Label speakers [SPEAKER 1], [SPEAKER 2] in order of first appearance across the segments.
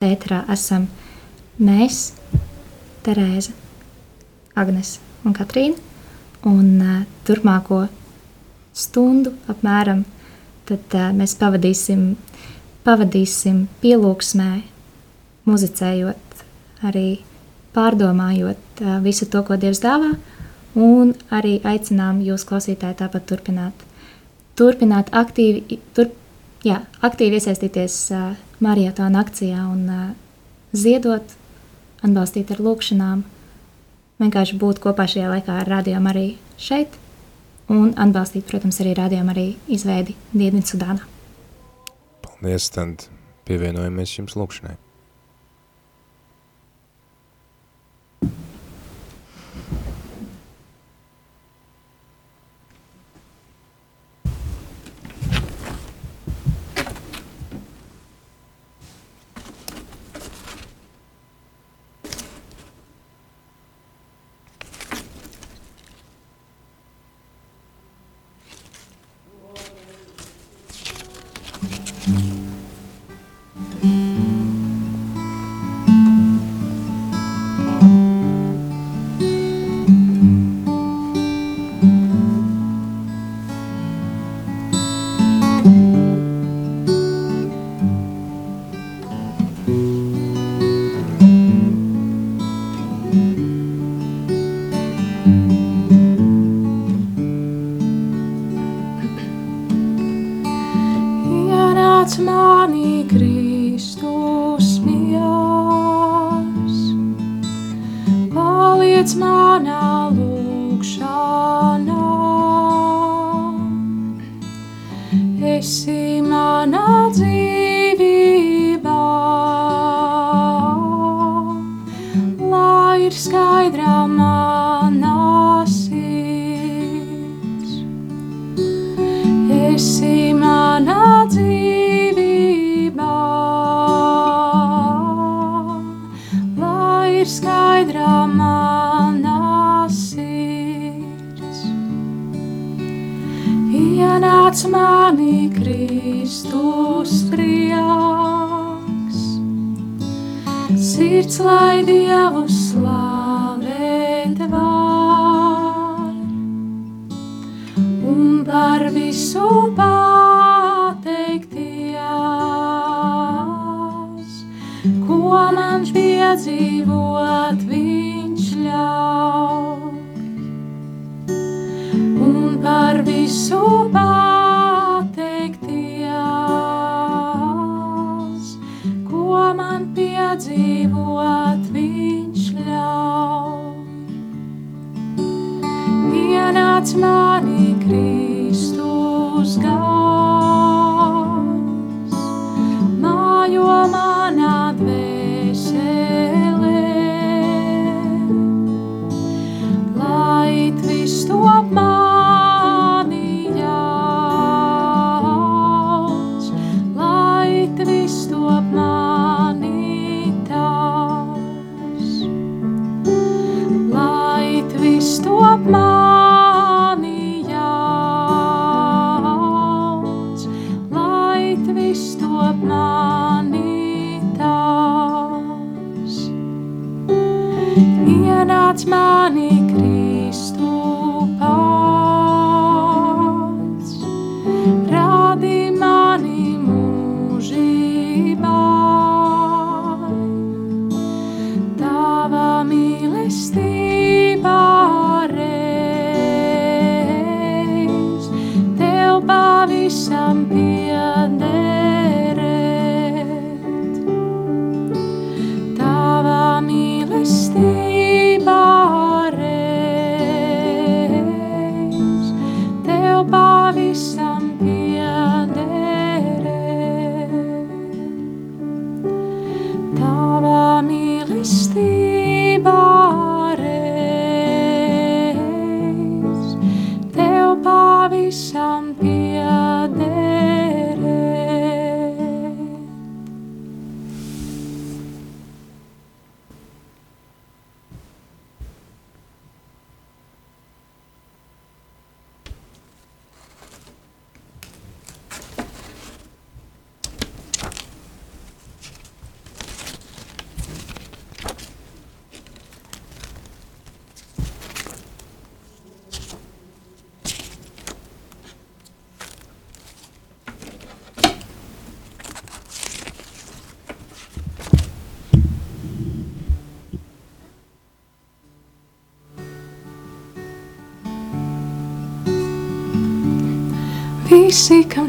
[SPEAKER 1] ēterā esam mēs, Terēza, Agnes un Katrīna. Un uh, turpmāko stundu apmēram tad, uh, mēs pavadīsim, pavadīsim pielūgsmē, muzicējot, arī pārdomājot uh, visu to, ko Dievs dāvā, un arī aicinām jūs klausītāji tāpat turpināt. Turpināt aktīvi, tur, jā, aktīvi iesaistīties uh, Marijātāna akcijā un uh, ziedot, atbalstīt ar lūkšanām, vienkārši būt kopā šajā laikā ar rādījumu arī šeit un atbalstīt, protams, arī rādījumu arī izveidi Dienvidsudānā.
[SPEAKER 2] Paldies, tad pievienojamies jums lūkšanai.
[SPEAKER 3] Manā dzīvībā,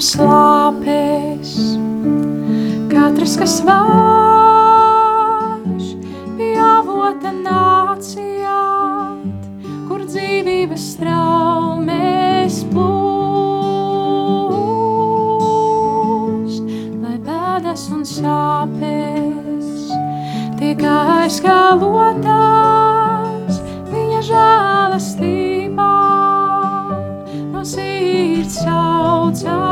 [SPEAKER 3] kam slāpēs, katrs, kas vārš, pie avota nācijāt, kur dzīvības traumēs plūst, lai bēdas un sāpēs tiek aizskalotās viņa žēlastībā. No sirds saucam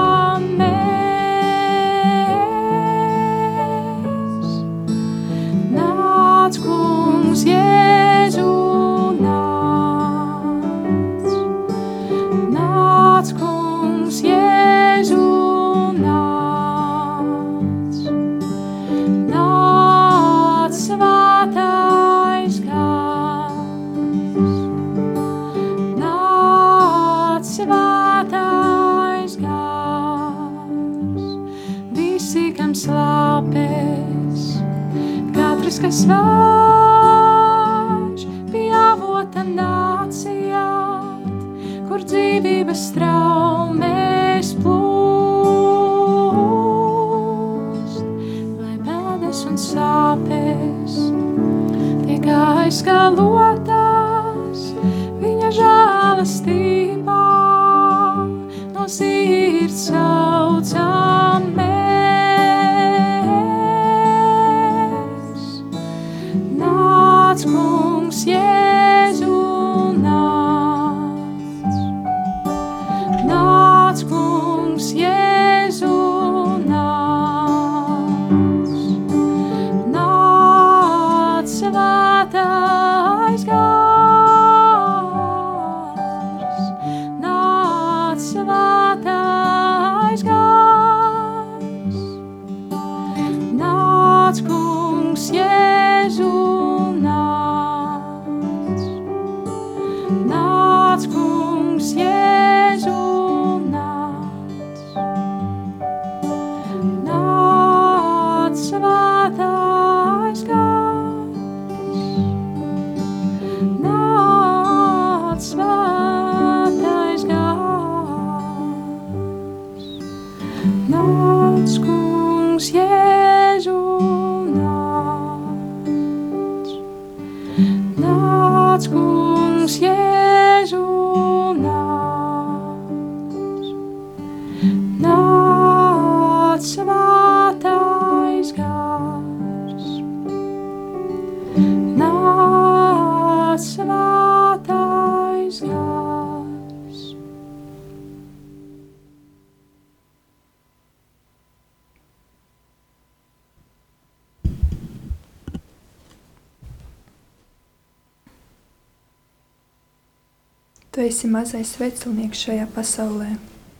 [SPEAKER 4] esi mazais veselnieks šajā pasaulē,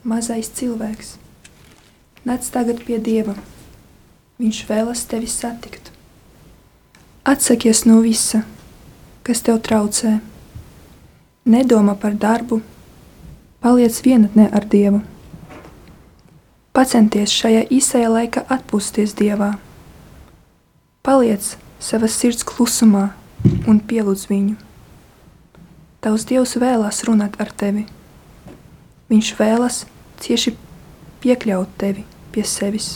[SPEAKER 4] mazais cilvēks. Nāc tagad pie Dieva. Viņš vēlas tevi satikt. Atsakies no visa, kas tev traucē. Nedomā par darbu, paliec vienatnē ar Dievu. Pacenties šajā īsajā laikā atpūsties Dievā. Paliec savas sirds klusumā un pielūdz viņu. Tavs Dievs vēlas runāt ar tevi. Viņš vēlas cieši piekļaut tevi pie sevis.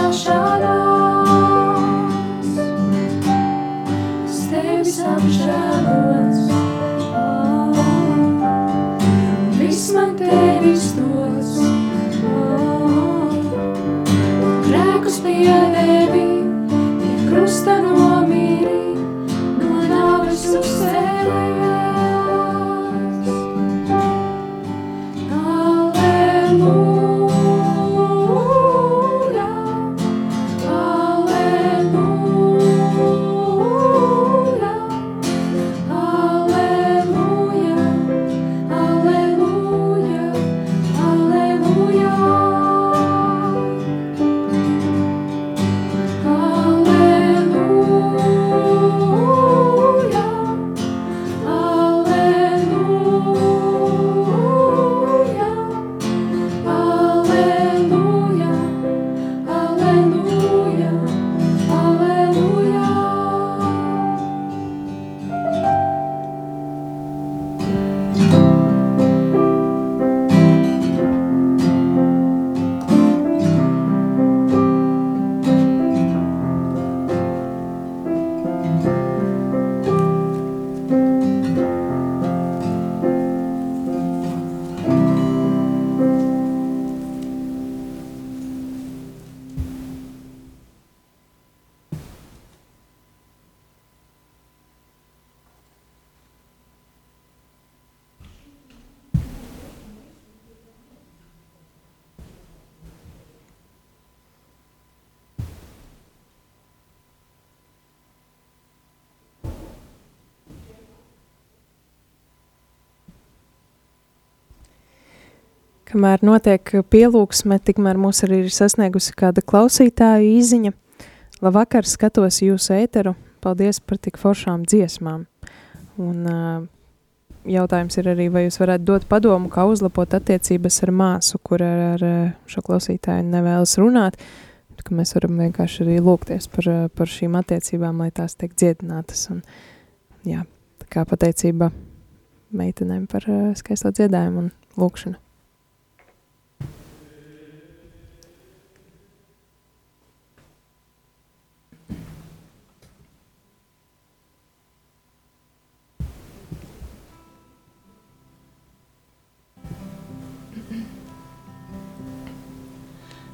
[SPEAKER 3] Augšana celšanās. Es tevis apžēlos,
[SPEAKER 5] Kamēr notiek pielūgsme, tikmēr mūs arī ir sasniegusi kāda klausītāja īziņa. Labvakar, skatos jūsu ēteru. Paldies par tik foršām dziesmām. Un uh, jautājums ir arī, vai jūs varētu dot padomu, kā uzlabot attiecības ar māsu, kur ar, ar šo klausītāju nevēlas runāt, ka mēs varam vienkārši arī lūgties par, par šīm attiecībām, lai tās tiek dziedinātas. Un, jā, tā kā pateicība meitenēm par skaisto dziedājumu un lūkšanu.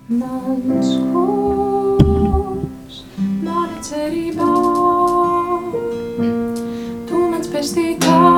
[SPEAKER 3] Mans kungs, mana cerībā, tu mans pestītājs,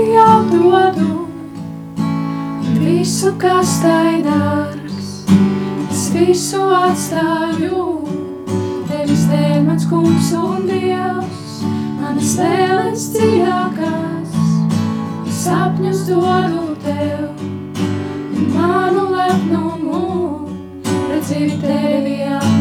[SPEAKER 3] sirdī atdodu visu, kas tai dārgs. Es visu atstāju, tevis dēļ mans kungs un dievs, manas vēles dziļākās. Sapņus dodu tev, un manu lepnumu redzīvi tevi apmāju.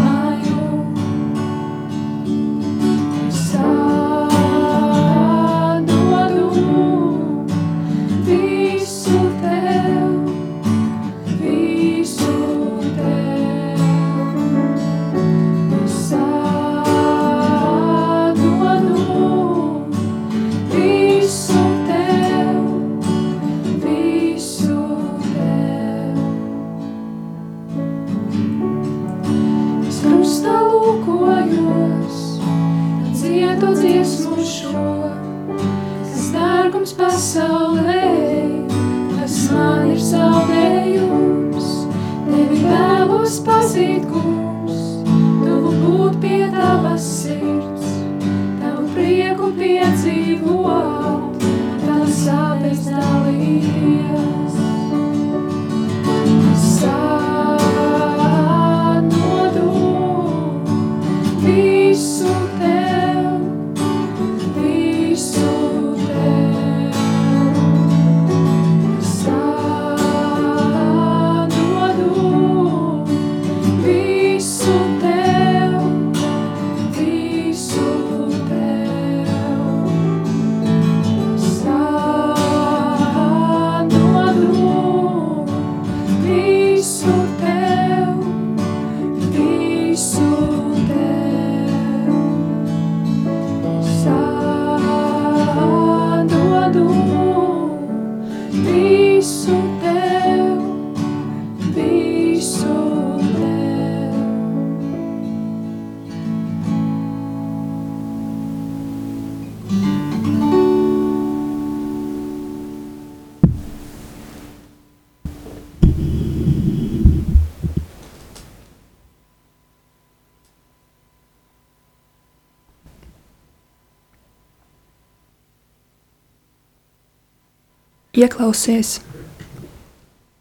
[SPEAKER 4] Ieklausies,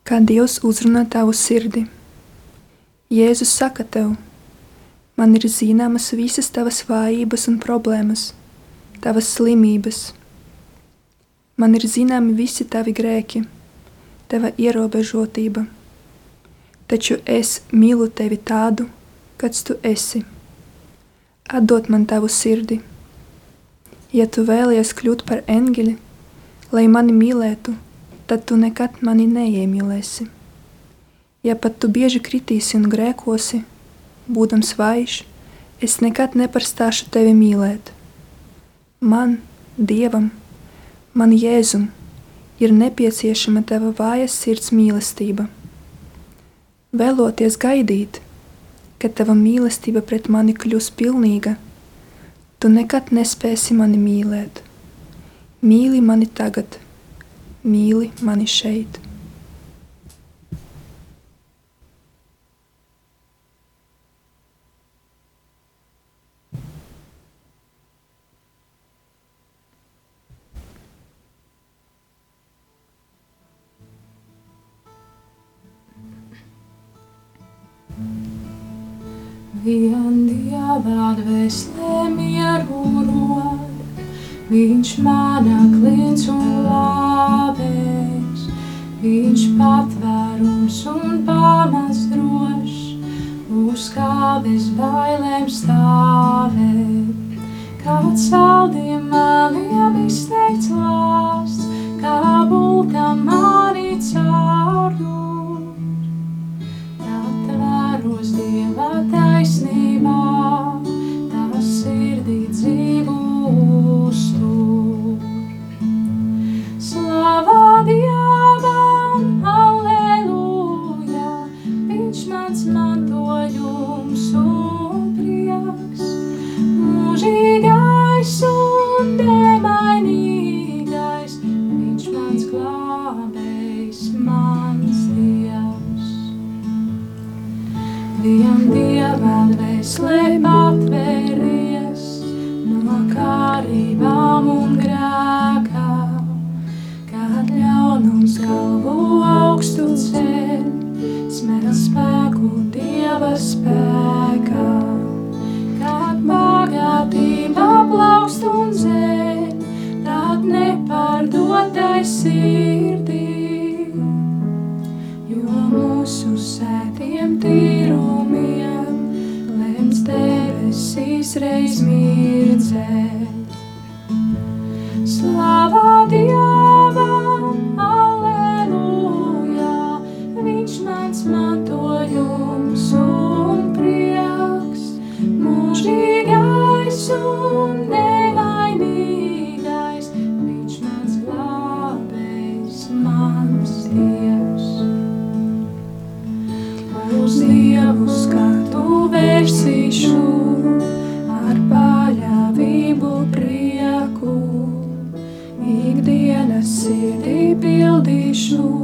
[SPEAKER 4] kā Dievs uzrunā tavu sirdi. Jēzus saka tev, man ir zināmas visas tavas vājības un problēmas, tavas slimības. Man ir zināmi visi tavi grēki, tava ierobežotība. Taču es mīlu tevi tādu, kāds tu esi. Atdod man tavu sirdi. Ja tu vēlies kļūt par eņģeli, lai mani mīlētu, tad tu nekad mani neiemīlēsi. Ja pat tu bieži kritīsi un grēkosi, būdams vājš, es nekad neparstāšu tevi mīlēt. Man, Dievam, man Jēzum, ir nepieciešama tava vājas sirds mīlestība. Vēloties gaidīt, kad tava mīlestība pret mani kļūs pilnīga, tu nekad nespēsi mani mīlēt. Mīli mani tagad, mīli mani šeit.
[SPEAKER 3] Viņš mana klients un labēs, viņš patvērums un pamats drošs, uz kā bez bailēm stāvēt. Kāds saldiem maniem izteikts lāsts, kā bulta mani caurdur atvēros Dieva taisnībā, sētiem tīrumiem lemts debesīs reiz mirdzēt. Slavā Vishnu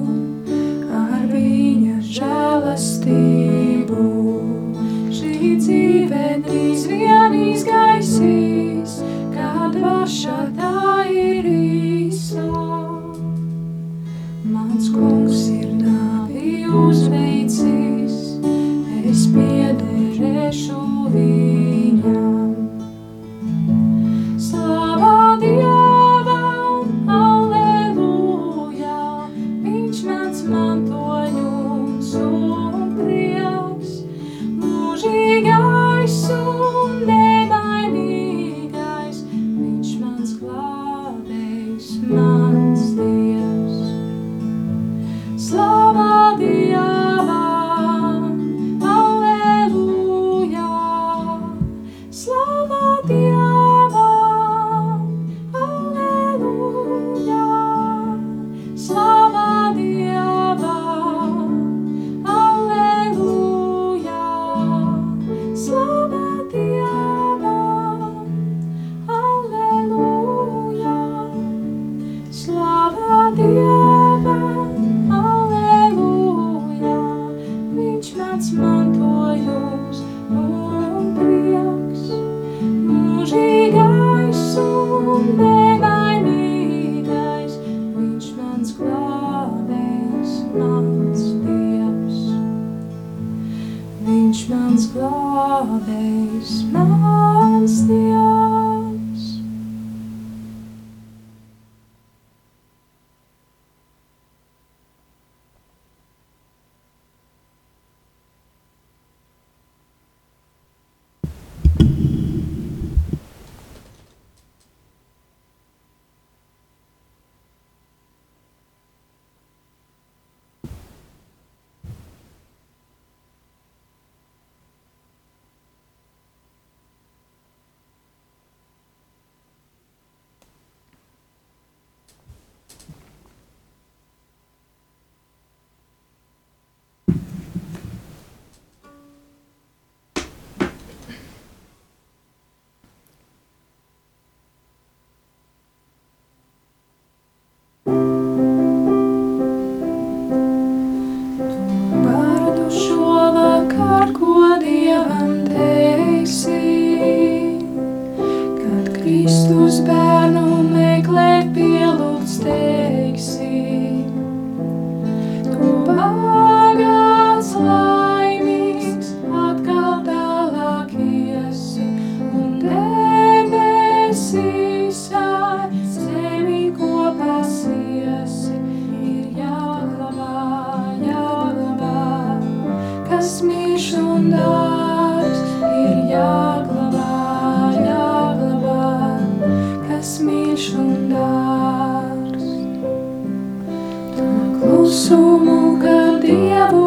[SPEAKER 3] tiesumu, ka Dievu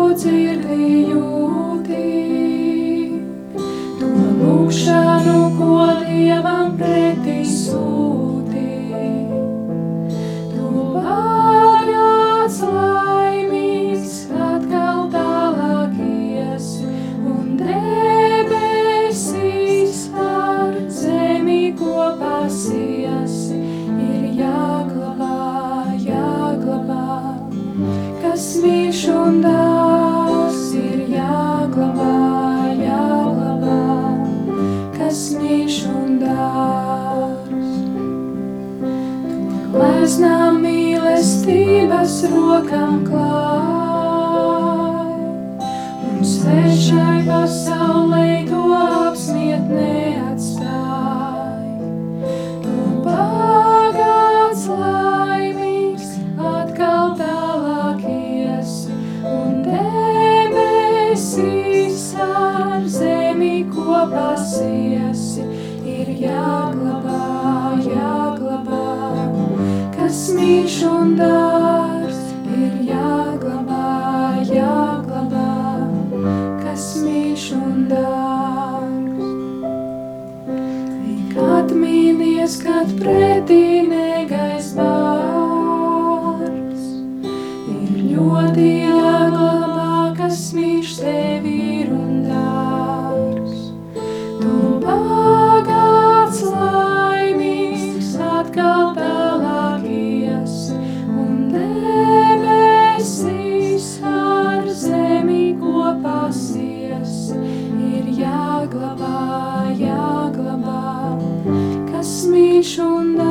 [SPEAKER 3] és mondd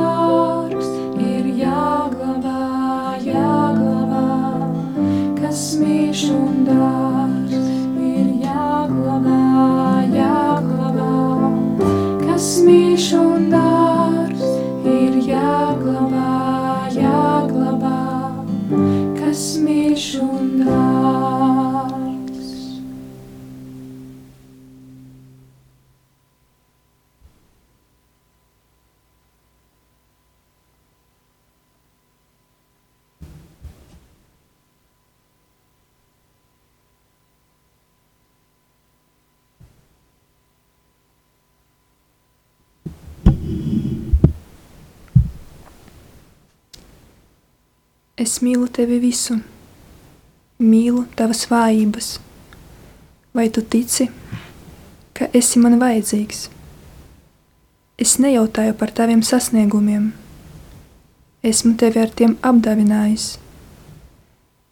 [SPEAKER 3] Es mīlu tevi visu, mīlu tavas vājības. Vai tu tici, ka esi man vajadzīgs? Es nejautāju par taviem sasniegumiem. Esmu tevi ar tiem apdāvinājis.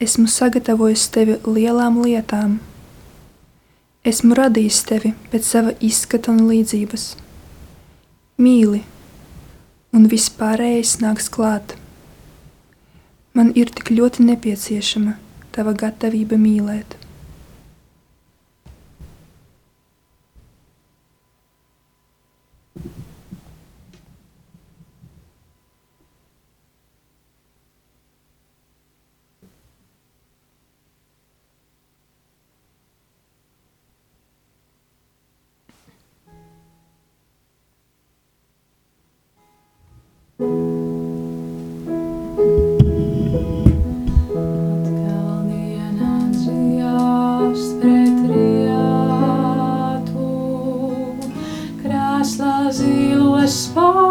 [SPEAKER 3] Esmu sagatavojis tevi lielām lietām. Esmu radījis tevi pēc sava izskata un līdzības. Mīli, un viss pārējais nāks klāt. Man ir tik ļoti nepieciešama tava gatavība mīlēt. zilos pār.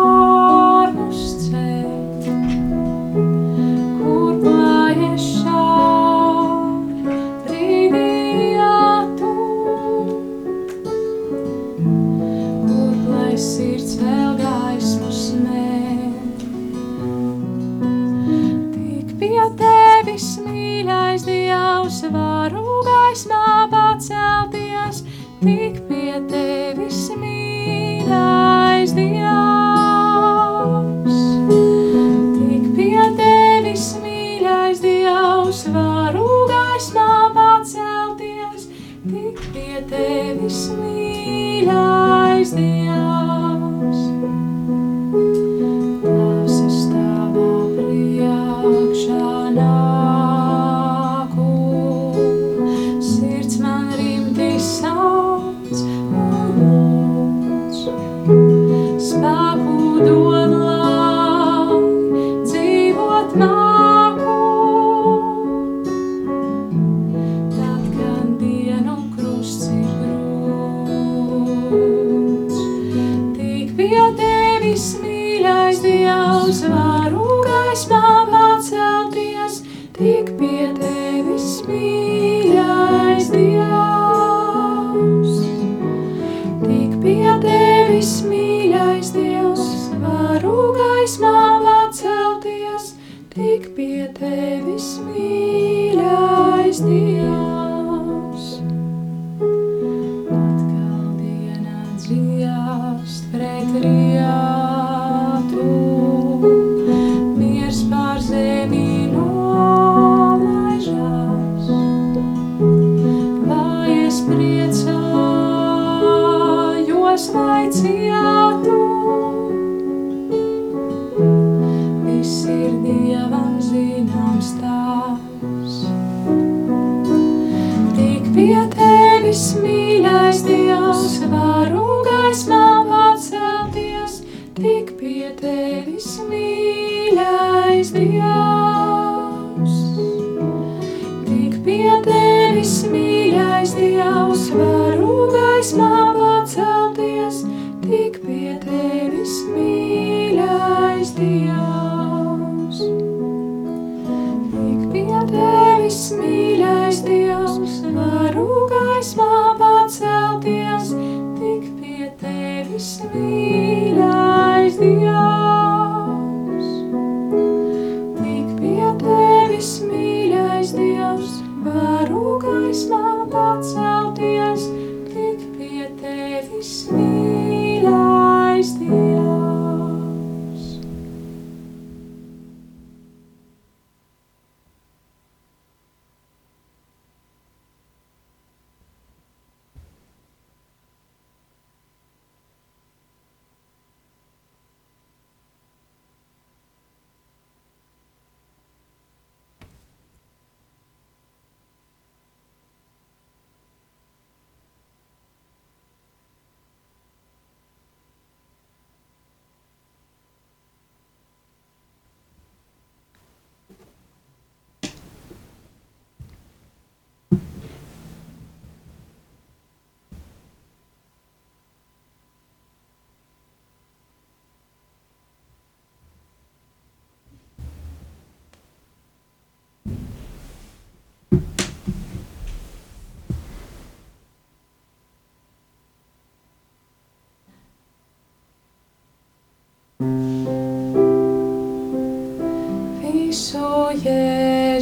[SPEAKER 3] priecājos, lai ciētu. Viss ir Dievam zināms tās. Tik pie tevis mīl. 你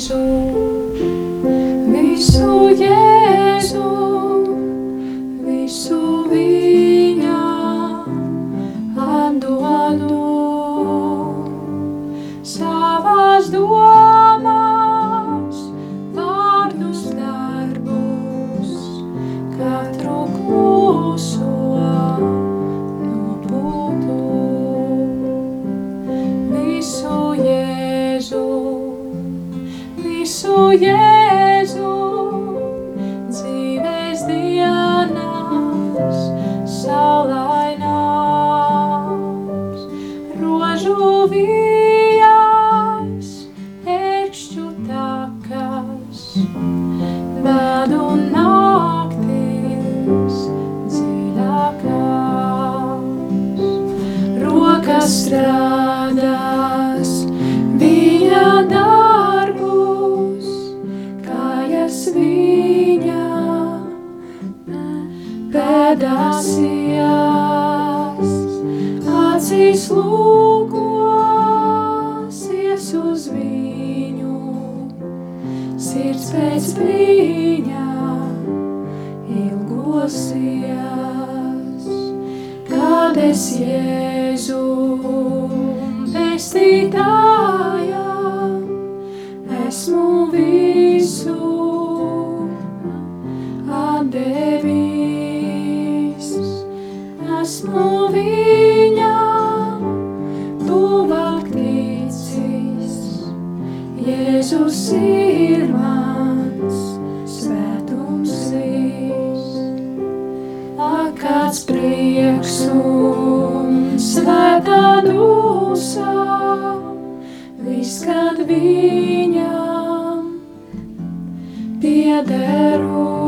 [SPEAKER 3] 笑颜 Jēzus ir mans svētums viss. Ak, kāds prieks un svētā dūsā, viss, kad viņam
[SPEAKER 4] piederos.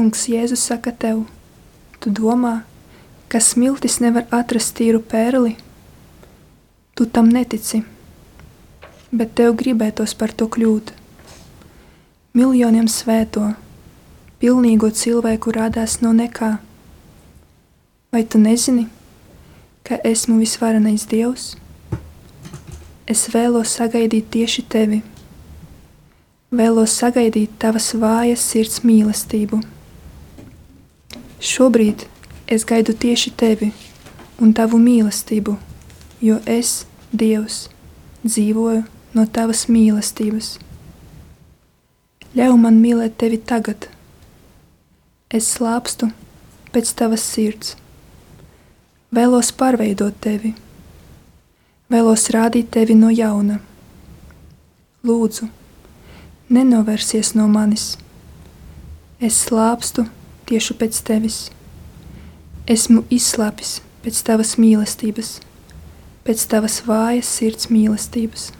[SPEAKER 3] Kungs Jēzus saka tev, tu domā, ka smiltis nevar atrast tīru pērli? Tu tam netici, bet tev gribētos par to kļūt. Miljoniem svēto, pilnīgo cilvēku radās no nekā. Vai tu nezini, ka esmu visvarenais Dievs? Es vēlos sagaidīt tieši tevi, vēlos sagaidīt tavas vājas sirds mīlestību. Šobrīd es gaidu tieši tevi un tavu mīlestību, jo es, Dievs, dzīvoju no tavas mīlestības. Ļauj man mīlēt tevi tagad. Es slāpstu pēc tavas sirds. Vēlos pārveidot tevi, vēlos rādīt tevi no jauna. Lūdzu, nenovērsies no manis. Es slāpstu tieši pēc tevis. Esmu izslāpis pēc tavas mīlestības, pēc tavas vājas sirds mīlestības.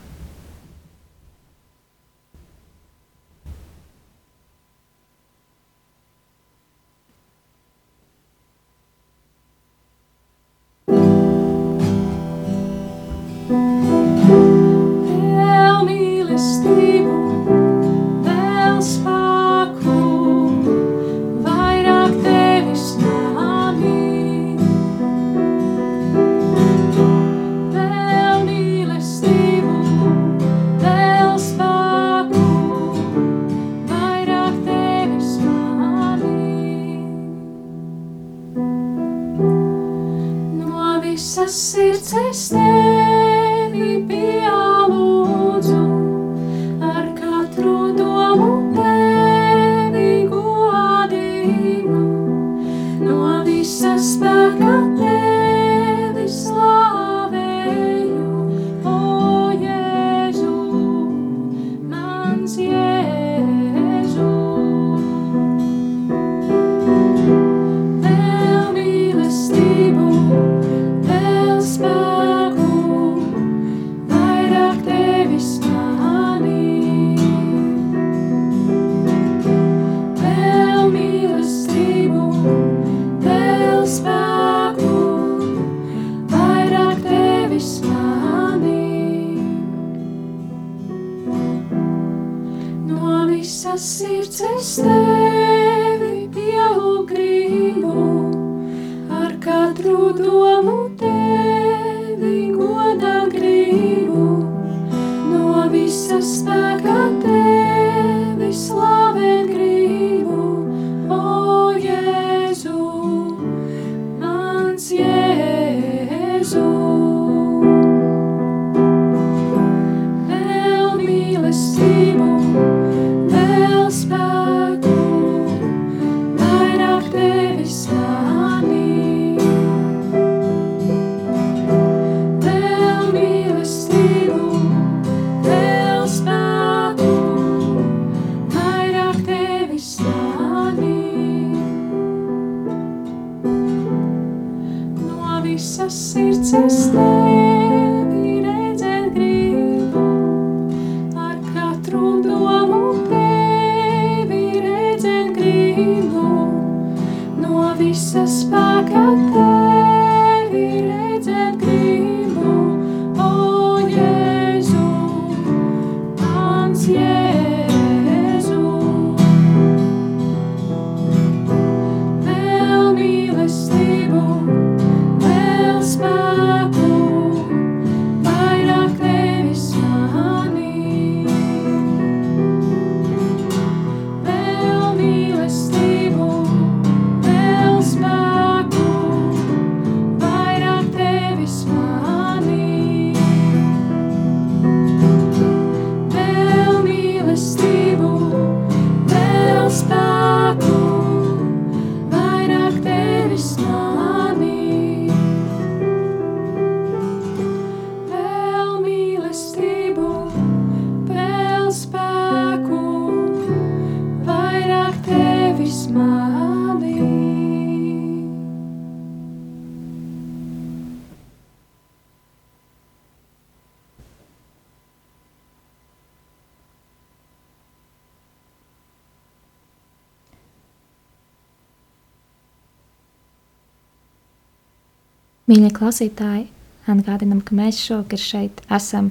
[SPEAKER 3] Mīļie klausītāji, atgādinam, ka mēs šovakar šeit esam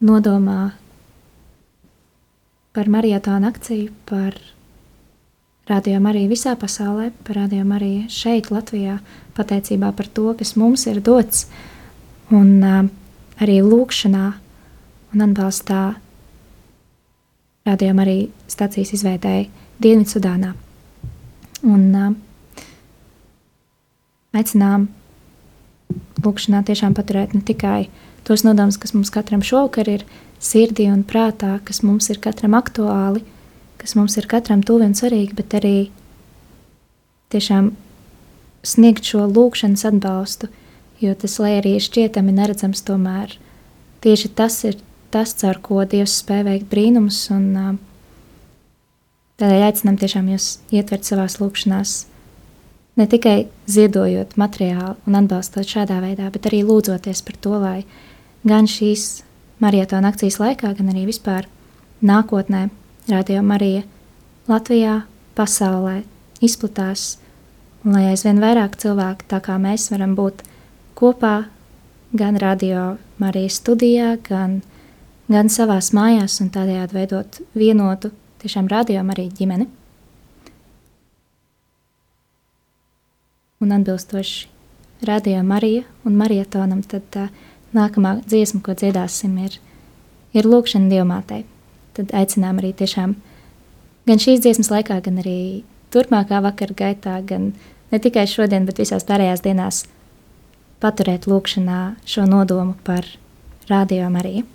[SPEAKER 3] nodomā par marietonu akciju, par Radio Mariju visā pasaulē, par Radio Mariju šeit, Latvijā, pateicībā par to, kas mums ir dots, un uh, arī lūkšanā un atbalstā Radio Mariju stācijas izveidēja Dienvidsudānā. Un uh, aicinām lūkšanā tiešām paturēt ne tikai tos nodomus, kas mums katram šovakar ir sirdī un prātā, kas mums ir katram aktuāli, kas mums ir katram tuvi un svarīgi, bet arī tiešām sniegt šo lūkšanas atbalstu, jo tas, lai arī šķietami neredzams, tomēr tieši tas ir tas, caur ko Dievs spēj veikt brīnumus, un tādēļ aicinām tiešām jūs ietvert savās lūkšanās, ne tikai ziedojot materiālu un atbalstot šādā veidā, bet arī lūdzoties par to, lai gan šīs marietona akcijas laikā, gan arī vispār nākotnē Radio Marija Latvijā, pasaulē izplatās, un lai aizvien vairāk cilvēku tā kā mēs varam būt kopā gan Radio Marijas studijā, gan, gan savās mājās un tādējādi veidot vienotu tiešām Radio Marija ģimeni. Un atbilstoši Radio Marija un Marietonam, tad uh, nākamā dziesma, ko dziedāsim, ir, ir Lūkšana Dievmātei. Tad aicinām arī tiešām gan šīs dziesmas laikā, gan arī turpmākā vakara gaitā, gan ne tikai šodien, bet visās pārējās dienās paturēt lūkšanā šo nodomu par Radio Mariju.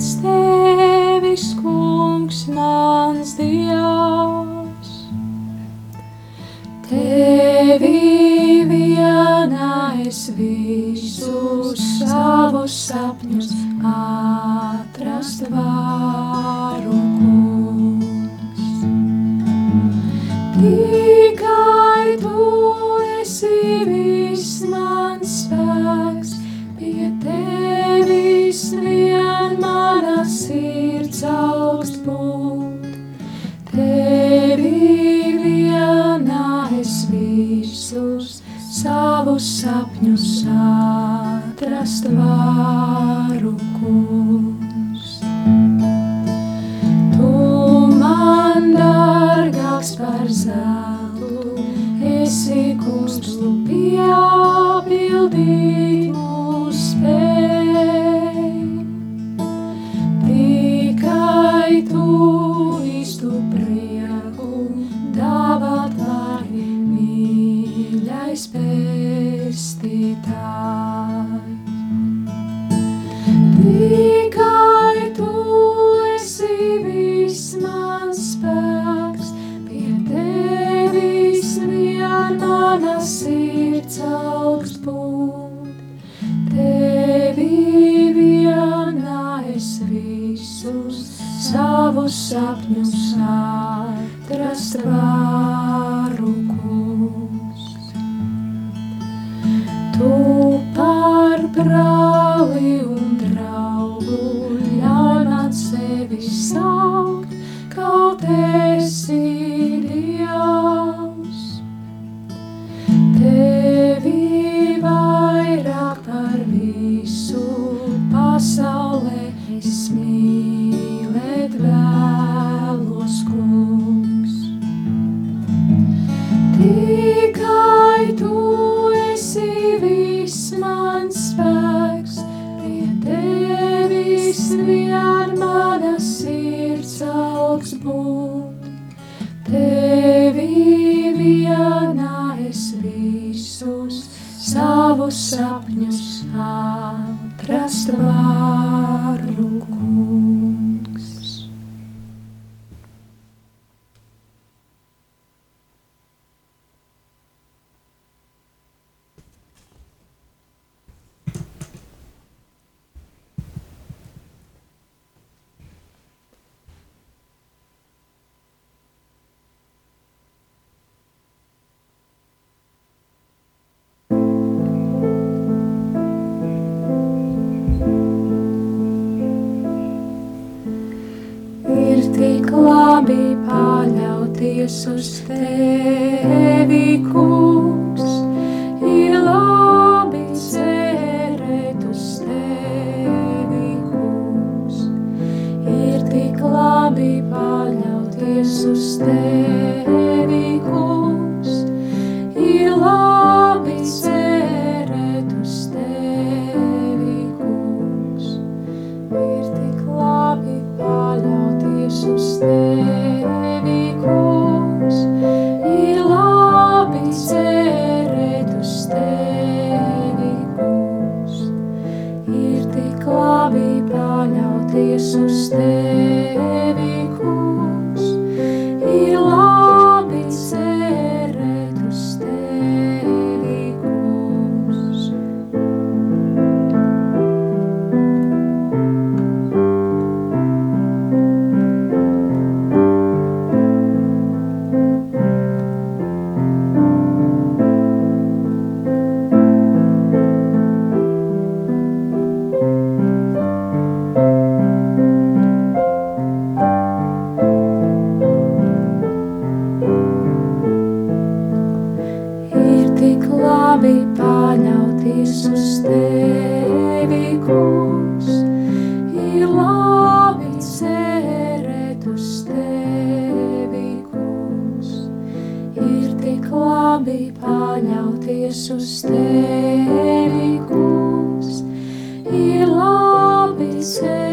[SPEAKER 3] Stay. there. sirds augst būt, tevi vienā es visus savus sapņus atrast varu, kungs. Tu man dārgāks par zāli, atrast man. Paļauties uz labi paļauties uz tevi, kungs, ir labi cerēt uz tevi, kungs, ir tik labi paļauties uz tevi, kungs, ir labi cerēt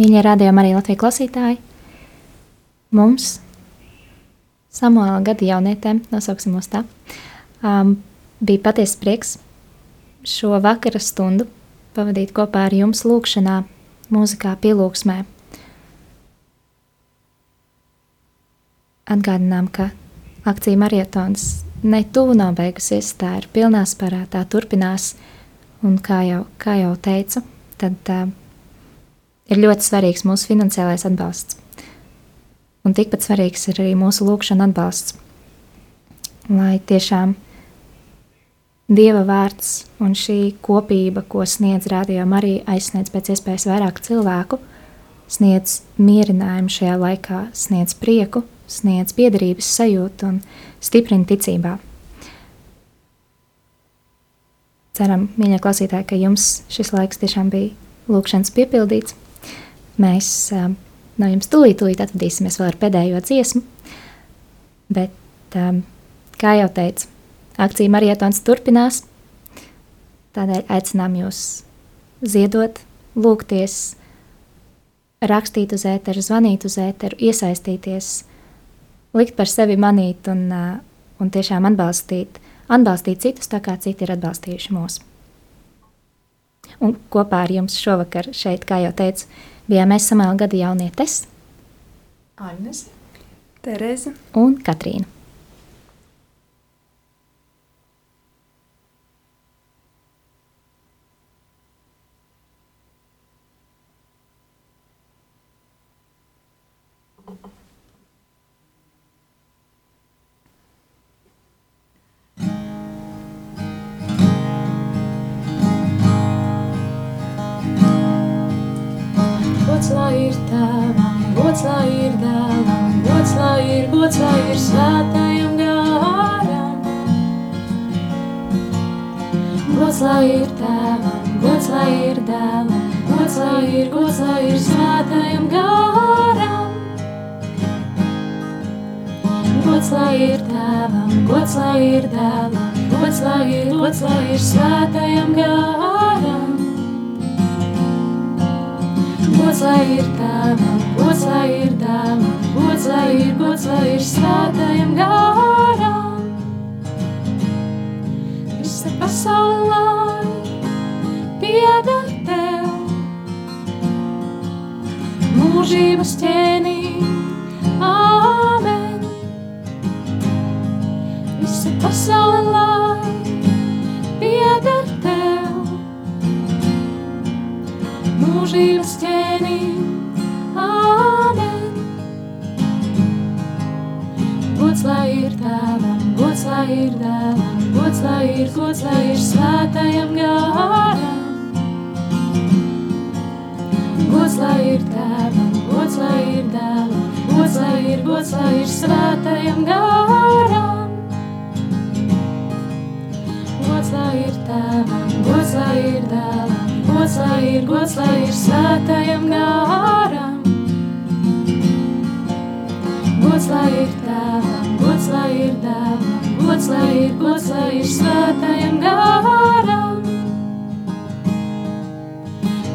[SPEAKER 1] Mīļie radījumi arī Latvijas klausītāji. Mums, Samuēlā gada jaunietēm, nosauksim mūs tā, um, bija patiesa prieks šo vakara stundu pavadīt kopā ar jums lūkšanā, mūzikā, pielūgsmē. Atgādinām, ka akcija marietons ne tuvu nav beigusies, tā ir pilnā spārā, tā turpinās, un kā jau, kā jau teicu, tad uh, ir ļoti svarīgs mūsu finansiālais atbalsts. Un tikpat svarīgs ir arī mūsu lūkšana atbalsts. Lai tiešām Dieva vārds un šī kopība, ko sniedz rādījuma, arī aizsniedz pēc iespējas vairāk cilvēku, sniedz mierinājumu šajā laikā, sniedz prieku, sniedz piederības sajūtu un stiprina ticībā. Ceram, mīļie klausītāji, ka jums šis laiks tiešām bija lūkšanas piepildīts. Mēs no jums tūlīt, tūlīt atvadīsimies vēl ar pēdējo dziesmu, bet, kā jau teicu, akcija marietons turpinās, tādēļ aicinām jūs ziedot, lūgties, rakstīt uz ēteru, zvanīt uz ēteru, iesaistīties, likt par sevi manīt un, un tiešām atbalstīt, atbalstīt citus tā kā citi ir atbalstījuši mūs. Un kopā ar jums šovakar šeit, kā jau teicu, bijām mēs samēl gada jaunietes
[SPEAKER 5] Agnes.
[SPEAKER 4] Terēze,
[SPEAKER 1] un Katrīna.
[SPEAKER 3] Gods lai ir tēvam, gods lai ir dēlam, gods lai ir, gods lai ir svētajam garam. Gods lai ir tēvam, gods lai ir dēlam, gods lai ir, gods lai ir svētajam garam. Gods lai ir tēvam, gods lai ir dēlam, gods lai ir, gods lai ir svētajam garam. Gods lai ir tēvam, gods lai ir dēlam, gods lai ir, gods lai ir svētajam garam. Visa pasaule lai pieder tev, mūžības ķēnī. Āmen! Visa pasaule mūžības ķēnī. Āmen! Gods lai ir tēvam, gods lai ir dēlam, gods lai ir, gods lai ir svētajam garam. Gods lai ir tēvam, gods lai ir dēlam, gods lai ir, gods lai ir svētajam garam. Gods lai ir tēvam, gods lai ir dēlam, gods lai ir, gods lai ir svētajam garam. Gods lai ir tēvam, gods lai ir dēlam, gods lai ir, gods lai ir svētajam garam.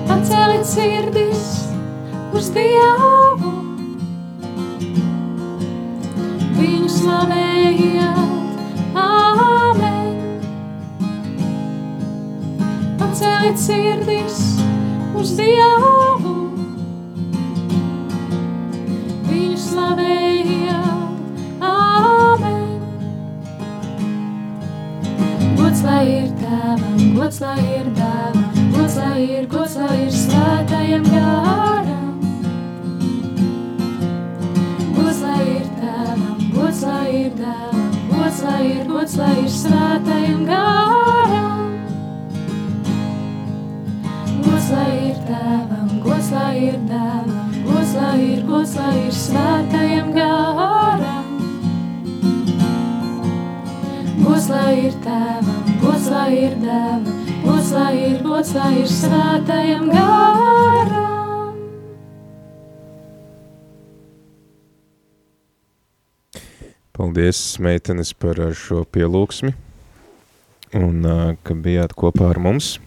[SPEAKER 3] Paceliet sirdis uz Dievu, viņu slavējiet, Paceliet sirdis uz Dievu, viņu slavējiet, āmen. Gods lai ir tēvam, gods lai ir dēlam, gods lai ir, gods lai ir svētajam garam. Gods lai ir tēvam, gods lai ir dēlam, gods lai ir, gods lai ir svētajam garam. Ir dēlam, gods lai ir, gods lai ir svētajam garam. Gods lai ir tēvam, gods lai ir dēlam, gods lai ir, gods lai ir svētajam garam.
[SPEAKER 2] Paldies, meitenes, par šo pielūgsmi un ka bijāt kopā ar mums.